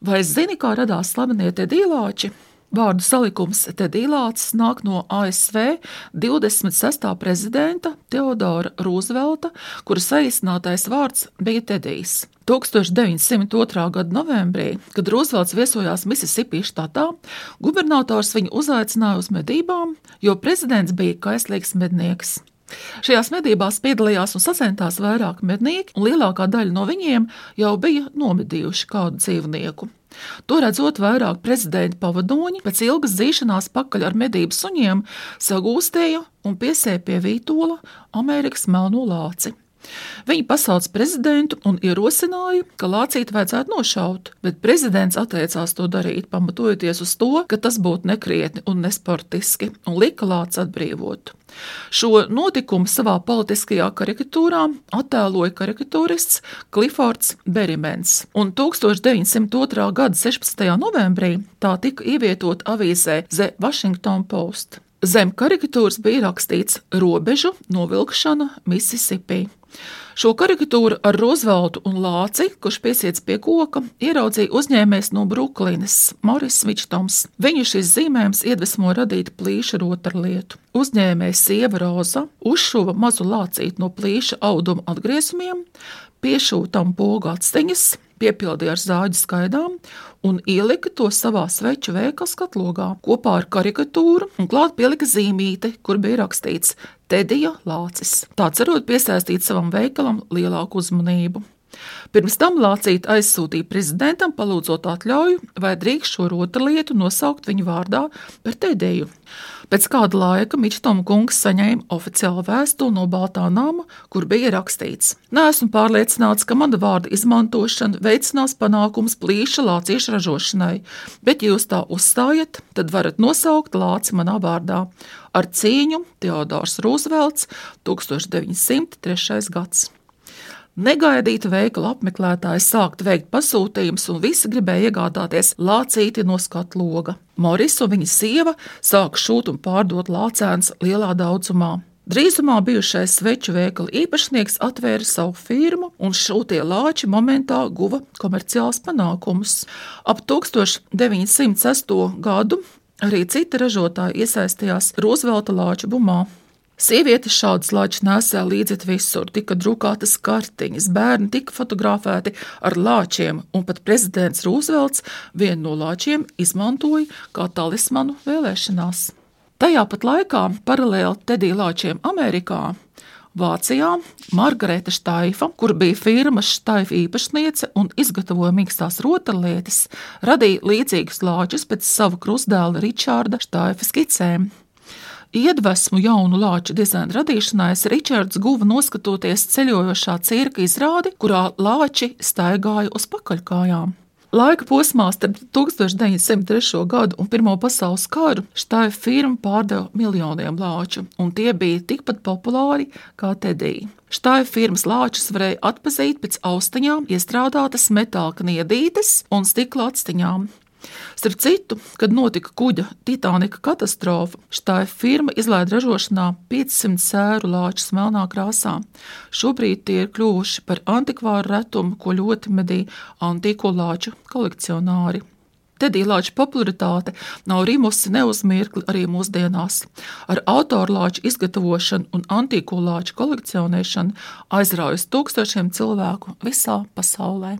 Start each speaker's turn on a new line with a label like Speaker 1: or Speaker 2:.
Speaker 1: Vai zini, kā radās slavenie tedīlāči? Vārdu salikums Tedīlāts nāk no ASV 26. prezidenta Teodora Rūzvelta, kura saīsinātais vārds bija Tedijs. 1902. gada novembrī, kad Rūzvelts viesojās Mississippi štatā, gubernators viņu uzaicināja uz medībām, jo prezidents bija kaislīgs mednieks. Šajās medībās piedalījās un sacentās vairāk mednieki, un lielākā daļa no viņiem jau bija nomedījuši kādu dzīvnieku. To redzot, vairāk prezidenta pavadoņi pēc ilgas dzīšanās pakaļ ar medību suņiem sagūstēja un piesēja pie vītola Amerikas melno lāci. Viņi pasauca prezidentu un ierosināja, ka lācīti vajadzētu nošaut, bet prezidents atteicās to darīt, pamatojoties uz to, ka tas būtu nekrietni un nesportiski, un lika lāci atbrīvot. Šo notikumu savā politiskajā karikatūrā attēloja karikatūrists Klifords Berimens, un 1902. gada 16. novembrī tā tika ievietota avīzē The Washington Post. Zem karikatūras bija rakstīts robežu novilkšana Mississippi. Šo karikatūru ar Rooseveltu un Lāci, kurš piesiets pie koka, ieraudzīja uzņēmējs no Bruklinas, Moris Vičtoms. Viņu šis zīmējums iedvesmo radīt plīša rotaļlietu. Uzņēmējs sieva Roza uzšuva mazu lācīti no plīša auduma atgriezumiem, piešūtam pogu atsteņas, piepildīja ar zāģu skaidām un ielika to savā sveču veikala skatlogā kopā ar karikatūru un klāt pielika zīmīti, kur bija rakstīts Tedija Lācis. Tā cerot piesaistīt savam veikalam lielāku uzmanību. Pirms tam Lācīte aizsūtīja prezidentam, palūdzot atļauju, vai drīkst šo rotaļlietu nosaukt viņa vārdā par Tediju. Pēc kāda laika Mičtoma kungs saņēma oficiālu vēstuli no Baltā nama, kur bija rakstīts: Nesmu pārliecināts, ka mana vārda izmantošana veicinās panākums plīša lāciešu ražošanai, bet, ja jūs tā uzstājat, tad varat nosaukt lāci manā vārdā. Ar cīņu Teodors Rūzvelts 1903. gads. Negaidīta veikala apmeklētāji sākta veikt pasūtījumus, un visi gribēja iegādāties lācīti no skatu loga. Moris un viņa sieva sāka šūt un pārdot lācēns lielā daudzumā. Drīzumā bijušais sveču veikala īpašnieks atvēra savu firmu, un šūtie lāči momentā guva komerciāls panākumus. Ap 1906. gadu arī citi ražotāji iesaistījās Roosevelta lāču bumā. Sievietes šādus lāčus nesēja līdzi visur, tika drukātas kartiņas, bērni tika fotografēti ar lāčiem, un pat prezidents Rūzvelts vienu no lāčiem izmantoja kā talismanu vēlēšanās. Tajā pat laikā, paralēli Tedija lāčiem Amerikā, Vācijā Margarita Štaifa, kur bija firmas Štaifa īpašniece un izgatavoja mīkstās rotaļlietas, radīja līdzīgus lāčus pēc sava krustdēla Ričārda Štaifa skicēm. Iedvesmu jaunu lāču dizaina radīšanai Ričards guva noskatoties ceļojošā cirka izrādi, kurā lāči staigāja uz pakaļkājām. Laika posmā starp 1903. gadu un Pirmo pasaules karu štāja firma pārdeva miljoniem lāču, un tie bija tikpat populāri kā Tedija. Štāja firmas lāčus varēja atpazīt pēc austiņām iestrādātas metāla kniedītes un stikla atstiņām. Starp citu, kad notika kuģa Titanika katastrofa, štāja firma izlaida ražošanā 500 sēru lāčus melnā krāsā. Šobrīd tie ir kļuvuši par antikvāru retumu, ko ļoti medī antīko lāču kolekcionāri. Tedīlāča popularitāte nav rimusi ne uz mirkli arī mūsdienās. Ar autorlāču izgatavošanu un antīko lāču kolekcionēšanu aizraujas tūkstošiem cilvēku visā pasaulē.